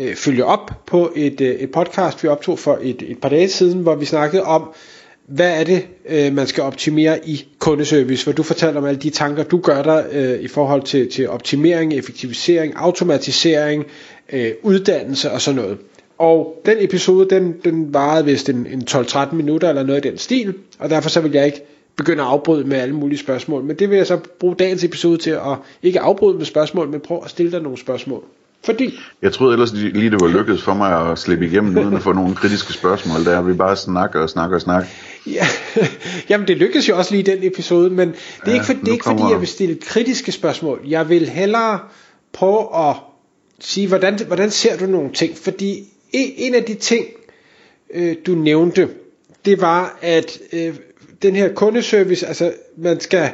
øh, følge op på et, øh, et podcast, vi optog for et, et par dage siden, hvor vi snakkede om, hvad er det, øh, man skal optimere i kundeservice, hvor du fortalte om alle de tanker, du gør dig øh, i forhold til, til optimering, effektivisering, automatisering, øh, uddannelse og sådan noget. Og den episode, den, den varede vist en, en 12-13 minutter eller noget i den stil, og derfor så vil jeg ikke begynde at afbryde med alle mulige spørgsmål. Men det vil jeg så bruge dagens episode til at ikke afbryde med spørgsmål, men prøve at stille dig nogle spørgsmål. Fordi... Jeg troede ellers lige, det var lykkedes for mig at slippe igennem uden at få nogle kritiske spørgsmål. Der vi bare snakker og snakker og snakker. Ja, jamen det lykkedes jo også lige i den episode, men det er ja, ikke, for, det er ikke fordi, jeg vil stille kritiske spørgsmål. Jeg vil hellere prøve at sige, hvordan, hvordan ser du nogle ting? Fordi en af de ting, øh, du nævnte, det var, at øh, den her kundeservice, altså man skal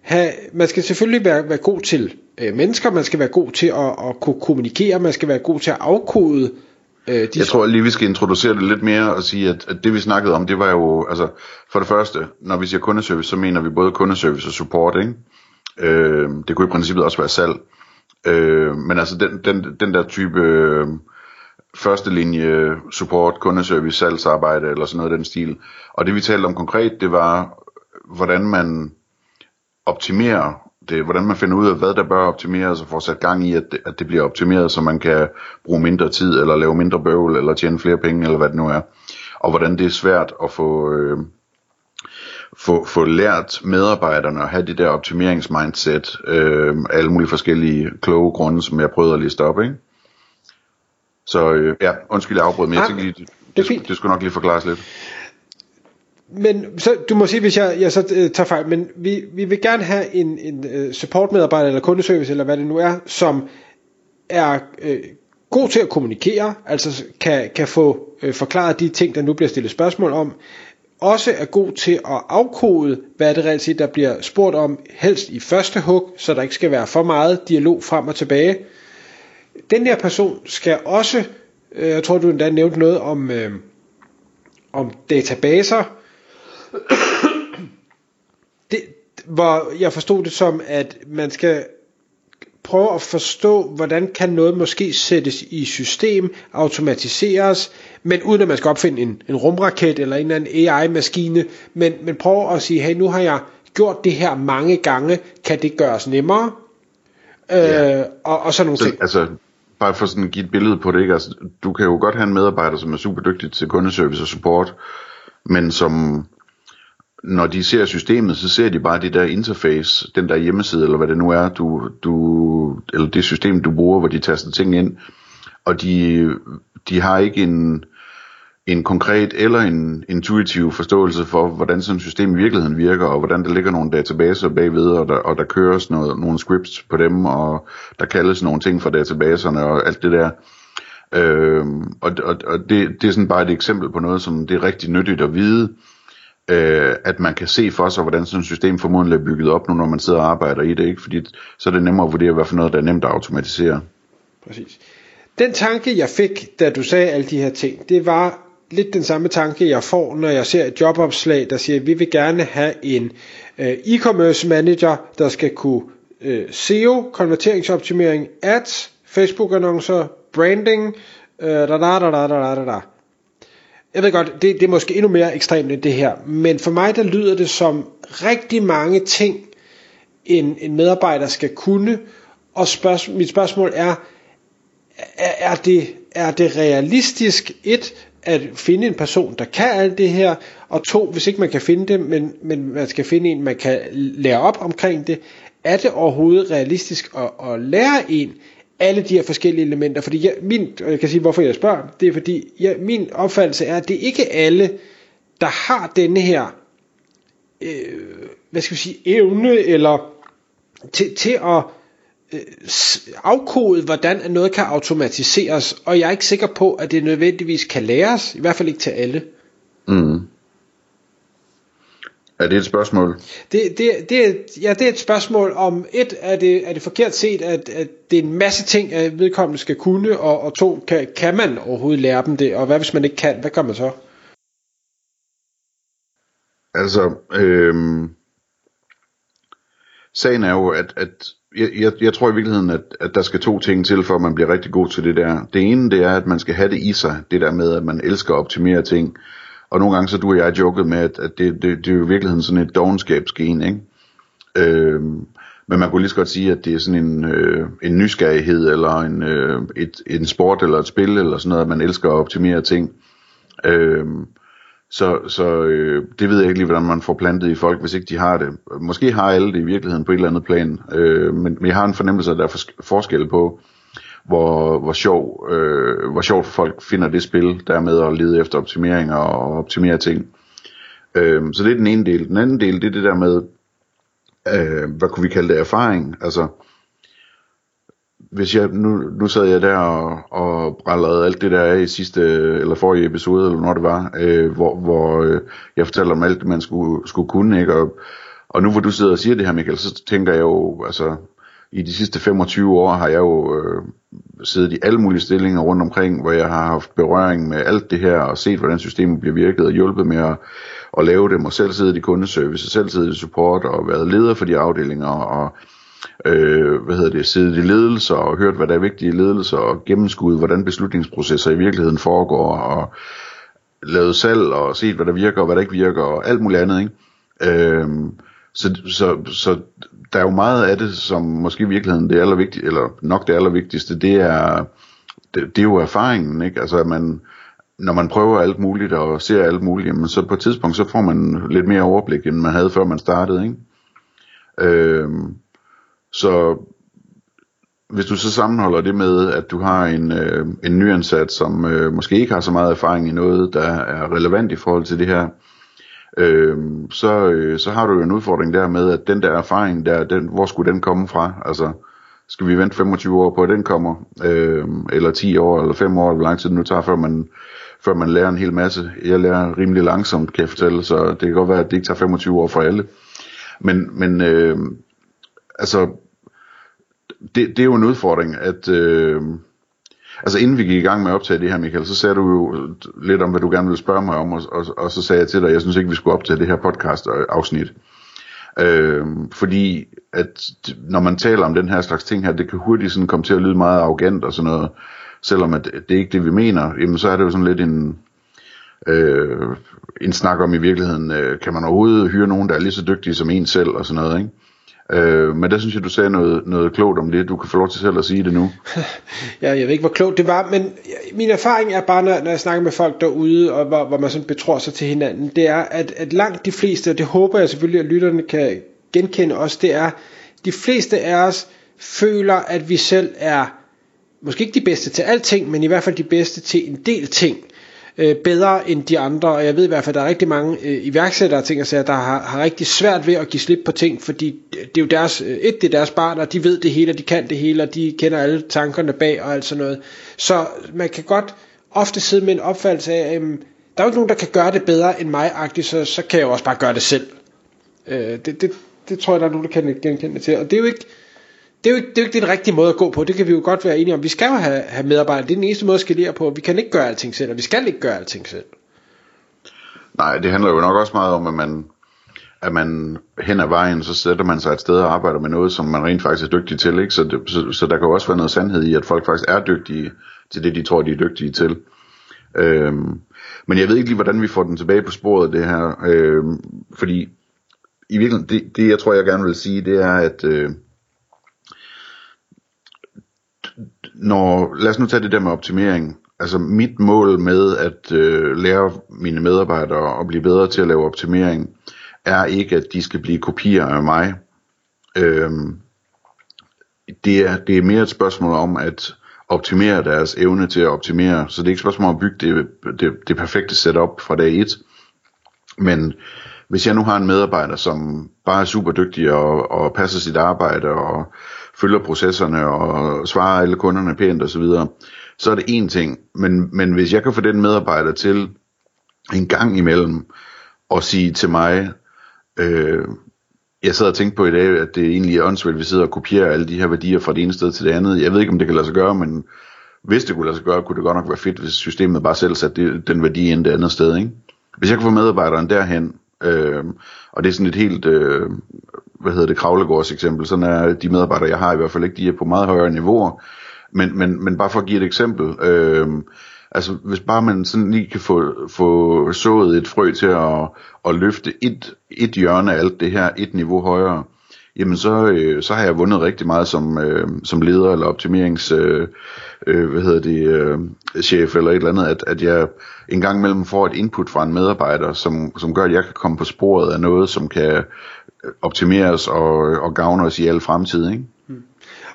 have, man skal selvfølgelig være, være god til øh, mennesker, man skal være god til at, at kunne kommunikere, man skal være god til at afkode øh, de Jeg tror lige, vi skal introducere det lidt mere og sige, at, at det vi snakkede om, det var jo, altså for det første, når vi siger kundeservice, så mener vi både kundeservice og support, ikke? Øh, det kunne i princippet også være salg. Øh, men altså den, den, den der type øh, første linje support, kundeservice, salgsarbejde eller sådan noget af den stil. Og det vi talte om konkret, det var, hvordan man optimerer det, hvordan man finder ud af, hvad der bør optimeres, og får sat gang i, at det, at det bliver optimeret, så man kan bruge mindre tid, eller lave mindre bøvl, eller tjene flere penge, eller hvad det nu er. Og hvordan det er svært at få, øh, få, få lært medarbejderne at have det der optimeringsmindset, øh, alle mulige forskellige kloge grunde, som jeg prøvede at liste op, ikke? Så øh, ja, undskyld, jeg afbrød, men jeg tænkte det, det, det, det skulle nok lige forklares lidt men så, du må sige, hvis jeg, jeg så øh, tager fejl, men vi, vi vil gerne have en, en øh, supportmedarbejder eller kundeservice, eller hvad det nu er, som er øh, god til at kommunikere, altså kan, kan få øh, forklaret de ting, der nu bliver stillet spørgsmål om, også er god til at afkode, hvad det reelt set, der bliver spurgt om, helst i første hug, så der ikke skal være for meget dialog frem og tilbage. Den der person skal også, øh, jeg tror du endda nævnte noget om, øh, om databaser, det, hvor jeg forstod det som, at man skal prøve at forstå, hvordan kan noget måske sættes i system, automatiseres, men uden at man skal opfinde en, en rumraket eller en eller anden AI-maskine, men, men prøve at sige, hey, nu har jeg gjort det her mange gange, kan det gøres nemmere? Ja. Øh, og, og sådan nogle så, ting. Altså, bare for sådan at give et billede på det, ikke? Altså, du kan jo godt have en medarbejder, som er super dygtig til kundeservice og support, men som når de ser systemet, så ser de bare det der interface, den der hjemmeside, eller hvad det nu er, du, du, eller det system, du bruger, hvor de taster ting ind, og de, de har ikke en, en konkret eller en intuitiv forståelse for, hvordan sådan et system i virkeligheden virker, og hvordan der ligger nogle databaser bagved, og der, og der køres noget, nogle scripts på dem, og der kaldes nogle ting fra databaserne, og alt det der. Øhm, og og, og det, det er sådan bare et eksempel på noget, som det er rigtig nyttigt at vide, øh, at man kan se for sig, hvordan sådan et system formodentlig er bygget op nu, når man sidder og arbejder i det, ikke? fordi så er det nemmere at vurdere, hvad for noget, der er nemt at automatisere. Præcis. Den tanke, jeg fik, da du sagde alle de her ting, det var lidt den samme tanke, jeg får, når jeg ser et jobopslag, der siger, at vi vil gerne have en øh, e-commerce manager, der skal kunne øh, SEO, konverteringsoptimering, ads, Facebook-annoncer, branding, øh, da, da, da, da, da, da, da jeg ved godt, det, det er måske endnu mere ekstremt end det her, men for mig der lyder det som rigtig mange ting, en, en medarbejder skal kunne, og spørg, mit spørgsmål er, er, er, det, er det realistisk et, at finde en person, der kan alt det her, og to, hvis ikke man kan finde det, men, men man skal finde en, man kan lære op omkring det, er det overhovedet realistisk at, at lære en, alle de her forskellige elementer, fordi jeg, min, og jeg kan sige, hvorfor jeg spørger, det er fordi, jeg, min opfattelse er, at det er ikke alle, der har denne her, øh, hvad skal vi sige, evne, eller til, til at øh, afkode, hvordan noget kan automatiseres, og jeg er ikke sikker på, at det nødvendigvis kan læres, i hvert fald ikke til alle. Mm. Er det et spørgsmål? Det, det, det, er, ja, det er et spørgsmål om, et, er det, er det forkert set, at, at det er en masse ting, at vedkommende skal kunne, og, og to, kan, kan man overhovedet lære dem det, og hvad hvis man ikke kan, hvad gør man så? Altså, øhm, sagen er jo, at, at jeg, jeg, jeg tror i virkeligheden, at, at der skal to ting til, for at man bliver rigtig god til det der. Det ene, det er, at man skal have det i sig, det der med, at man elsker at optimere ting. Og nogle gange så du og jeg joket med, at, at det, det, det er jo i virkeligheden sådan et dogenskabsgen, ikke? Øhm, men man kunne lige så godt sige, at det er sådan en, øh, en nysgerrighed, eller en, øh, et, en sport, eller et spil, eller sådan noget, at man elsker at optimere ting. Øhm, så, så øh, det ved jeg ikke lige, hvordan man får plantet i folk, hvis ikke de har det. Måske har alle det i virkeligheden på et eller andet plan, øh, men, men jeg har en fornemmelse af, at der er forskel på, hvor, hvor, sjov, øh, hvor sjovt folk finder det spil, der med at lede efter optimeringer og optimere ting. Øh, så det er den ene del. Den anden del, det er det der med, øh, hvad kunne vi kalde det, erfaring. Altså, hvis jeg, nu, nu sad jeg der og, og brællede alt det der af i sidste, eller forrige episode, eller når det var, øh, hvor, hvor øh, jeg fortalte om alt det, man skulle, skulle kunne, ikke? Og, og nu hvor du sidder og siger det her, Michael, så tænker jeg jo, altså, i de sidste 25 år har jeg jo øh, siddet i alle mulige stillinger rundt omkring, hvor jeg har haft berøring med alt det her, og set, hvordan systemet bliver virket, og hjulpet med at, at lave dem, og selv siddet i kundeservice, og selv siddet i support, og været leder for de afdelinger, og øh, hvad hedder det, siddet i ledelse og hørt, hvad der er vigtige ledelser, ledelse og gennemskuddet, hvordan beslutningsprocesser i virkeligheden foregår og lavet salg og set, hvad der virker og hvad der ikke virker og alt muligt andet. Ikke? Øh, så, så, så der er jo meget af det, som måske i virkeligheden det allervigtigste, eller nok det allervigtigste, det er, det, det er jo erfaringen, ikke? Altså at man, når man prøver alt muligt og ser alt muligt, jamen, så på et tidspunkt, så får man lidt mere overblik, end man havde før man startede, ikke? Øhm, så hvis du så sammenholder det med, at du har en, øh, en nyansat, som øh, måske ikke har så meget erfaring i noget, der er relevant i forhold til det her, øh, så, øh, så har du jo en udfordring der med, at den der erfaring, der, den, hvor skulle den komme fra? Altså, skal vi vente 25 år på, at den kommer? Øh, eller 10 år, eller 5 år, eller hvor lang tid det nu tager, før man, før man lærer en hel masse. Jeg lærer rimelig langsomt, kan jeg fortælle, så det kan godt være, at det ikke tager 25 år for alle. Men, men øh, altså, det, det er jo en udfordring, at, øh, altså inden vi gik i gang med at optage det her, Michael, så sagde du jo lidt om, hvad du gerne ville spørge mig om, og, og, og så sagde jeg til dig, at jeg synes ikke, vi skulle optage det her podcast-afsnit. Øh, øh, fordi at når man taler om den her slags ting her, det kan hurtigt sådan komme til at lyde meget arrogant og sådan noget, selvom at det er ikke det, vi mener, jamen så er det jo sådan lidt en, øh, en snak om i virkeligheden, øh, kan man overhovedet hyre nogen, der er lige så dygtige som en selv og sådan noget, ikke? Øh, men der synes jeg, du sagde noget, noget klogt om det. Du kan få lov til selv at sige det nu. ja, jeg ved ikke, hvor klogt det var, men min erfaring er bare, når, når jeg snakker med folk derude, og hvor, hvor man sådan betror sig til hinanden, det er, at, at langt de fleste, og det håber jeg selvfølgelig, at lytterne kan genkende også, det er, de fleste af os føler, at vi selv er, måske ikke de bedste til alting, men i hvert fald de bedste til en del ting øh, bedre end de andre, og jeg ved i hvert fald, at der er rigtig mange øh, iværksættere, ting, siger, der har, har rigtig svært ved at give slip på ting, fordi det er jo deres, øh, et, det er deres barn, og de ved det hele, og de kan det hele, og de kender alle tankerne bag og alt sådan noget. Så man kan godt ofte sidde med en opfattelse af, at øh, der er jo ikke nogen, der kan gøre det bedre end mig, så, så kan jeg jo også bare gøre det selv. Øh, det, det, det tror jeg, der er nogen, der kan genkende det til. Og det er jo ikke, det er, jo, det er jo ikke den rigtige måde at gå på. Det kan vi jo godt være enige om. Vi skal jo have, have medarbejdere. Det er den eneste måde at skalere på. Vi kan ikke gøre alting selv, og vi skal ikke gøre alting selv. Nej, det handler jo nok også meget om, at man, at man hen ad vejen, så sætter man sig et sted og arbejder med noget, som man rent faktisk er dygtig til. Ikke? Så, det, så, så der kan jo også være noget sandhed i, at folk faktisk er dygtige til det, de tror, de er dygtige til. Øhm, men jeg ved ikke lige, hvordan vi får den tilbage på sporet, det her. Øhm, fordi i virkeligheden, det, det jeg tror, jeg gerne vil sige, det er, at... Øh, når, lad os nu tage det der med optimering. Altså mit mål med at øh, lære mine medarbejdere at blive bedre til at lave optimering, er ikke at de skal blive kopier af mig. Øhm, det, er, det er mere et spørgsmål om at optimere deres evne til at optimere. Så det er ikke et spørgsmål om at bygge det, det, det perfekte setup fra dag 1. Men hvis jeg nu har en medarbejder, som bare er super dygtig og, og passer sit arbejde og følger processerne og svarer alle kunderne pænt osv., så, så er det en ting. Men, men hvis jeg kan få den medarbejder til en gang imellem at sige til mig, øh, jeg sad og tænkte på i dag, at det egentlig er åndssvagt, at vi sidder og kopierer alle de her værdier fra det ene sted til det andet. Jeg ved ikke, om det kan lade sig gøre, men hvis det kunne lade sig gøre, kunne det godt nok være fedt, hvis systemet bare selv satte den værdi ind det andet sted. Ikke? Hvis jeg kan få medarbejderen derhen, øh, og det er sådan et helt, øh, hvad hedder det, kravlegårds eksempel, sådan er de medarbejdere, jeg har i hvert fald ikke, de er på meget højere niveauer, men, men, men bare for at give et eksempel, øh, altså hvis bare man sådan lige kan få, få sået et frø til at, at løfte et, et hjørne af alt det her, et niveau højere, jamen så, øh, så har jeg vundet rigtig meget som, øh, som leder eller optimerings øh, øh, hvad hedder det, øh, chef eller et eller andet, at, at jeg en gang imellem får et input fra en medarbejder, som, som gør, at jeg kan komme på sporet af noget, som kan optimeres og, øh, og gavne os i al fremtid, ikke? Hmm.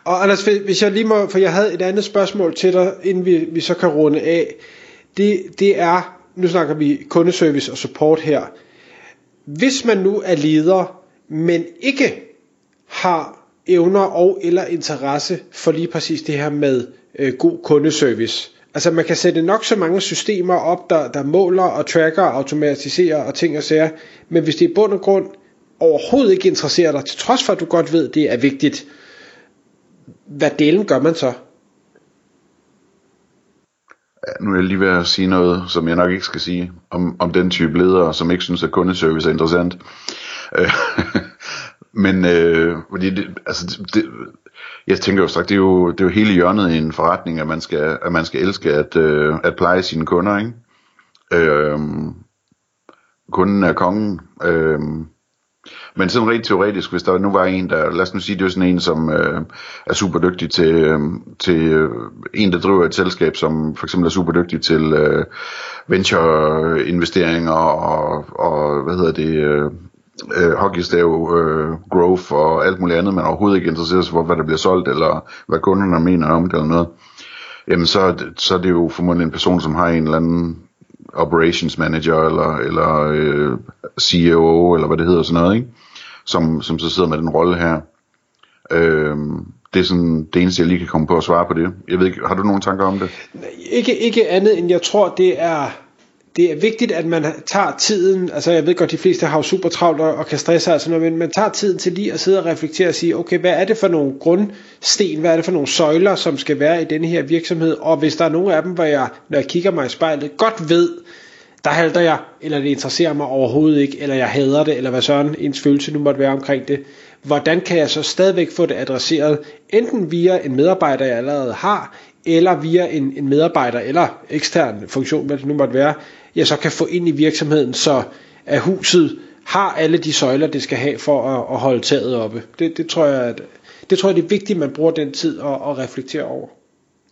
Og Anders, hvis jeg lige må, for jeg havde et andet spørgsmål til dig, inden vi, vi så kan runde af. Det, det er, nu snakker vi kundeservice og support her. Hvis man nu er leder, men ikke har evner og eller interesse for lige præcis det her med øh, god kundeservice. Altså man kan sætte nok så mange systemer op, der, der måler og tracker og automatiserer og ting og sager, men hvis det i bund og grund overhovedet ikke interesserer dig, til trods for at du godt ved, det er vigtigt, hvad delen gør man så? Ja, nu er jeg lige ved at sige noget, som jeg nok ikke skal sige, om, om den type ledere, som ikke synes, at kundeservice er interessant. Øh, men øh, fordi det, altså det, jeg tænker jo straks, det er jo, det er jo hele hjørnet i en forretning, at man skal, at man skal elske at, øh, at pleje sine kunder, ikke? Øh, kunden er kongen. Øh, men sådan rent teoretisk, hvis der nu var en, der, lad os nu sige, det er sådan en, som øh, er super dygtig til, øh, til øh, en, der driver et selskab, som for eksempel er super dygtig til øh, venture-investeringer og, og, hvad hedder det, øh, øh, hockeystav, øh, growth og alt muligt andet, man overhovedet ikke interesserer sig for, hvad der bliver solgt, eller hvad kunderne mener om det eller noget, jamen så, så er det jo formodentlig en person, som har en eller anden operations manager, eller, eller øh, CEO, eller hvad det hedder sådan noget, ikke? Som, som så sidder med den rolle her. Øh, det er sådan det eneste, jeg lige kan komme på at svare på det. Jeg ved ikke, har du nogle tanker om det? Ikke, ikke andet end jeg tror, det er det er vigtigt, at man tager tiden, altså jeg ved godt, de fleste har jo super travlt og kan stresse altså, men man tager tiden til lige at sidde og reflektere og sige, okay, hvad er det for nogle grundsten, hvad er det for nogle søjler, som skal være i denne her virksomhed, og hvis der er nogle af dem, hvor jeg, når jeg kigger mig i spejlet, godt ved, der halter jeg, eller det interesserer mig overhovedet ikke, eller jeg hader det, eller hvad sådan ens følelse nu måtte være omkring det, hvordan kan jeg så stadigvæk få det adresseret, enten via en medarbejder, jeg allerede har, eller via en, en medarbejder eller ekstern funktion, hvad det nu måtte være, jeg så kan få ind i virksomheden, så at huset har alle de søjler, det skal have for at, at holde taget oppe. Det, det, tror jeg, at, det tror jeg, det er vigtigt, at man bruger den tid og, og reflektere over.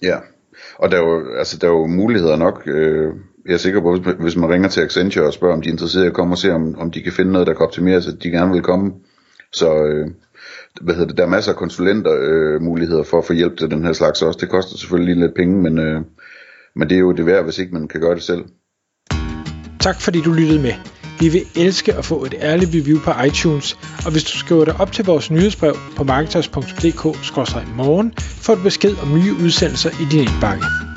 Ja, og der er jo, altså, der er jo muligheder nok. Øh, jeg er sikker på, hvis, hvis man ringer til Accenture og spørger, om de er interesserede i at komme og se, om, om de kan finde noget, der kan optimeres, at de gerne vil komme. Så øh, hvad hedder det, der er masser af konsulenter øh, muligheder for at få hjælp til den her slags også. Det koster selvfølgelig lidt penge, men, øh, men det er jo det værd, hvis ikke man kan gøre det selv. Tak fordi du lyttede med. Vi vil elske at få et ærligt review på iTunes, og hvis du skriver dig op til vores nyhedsbrev på marketers.dk-morgen, får du besked om nye udsendelser i din indbakke.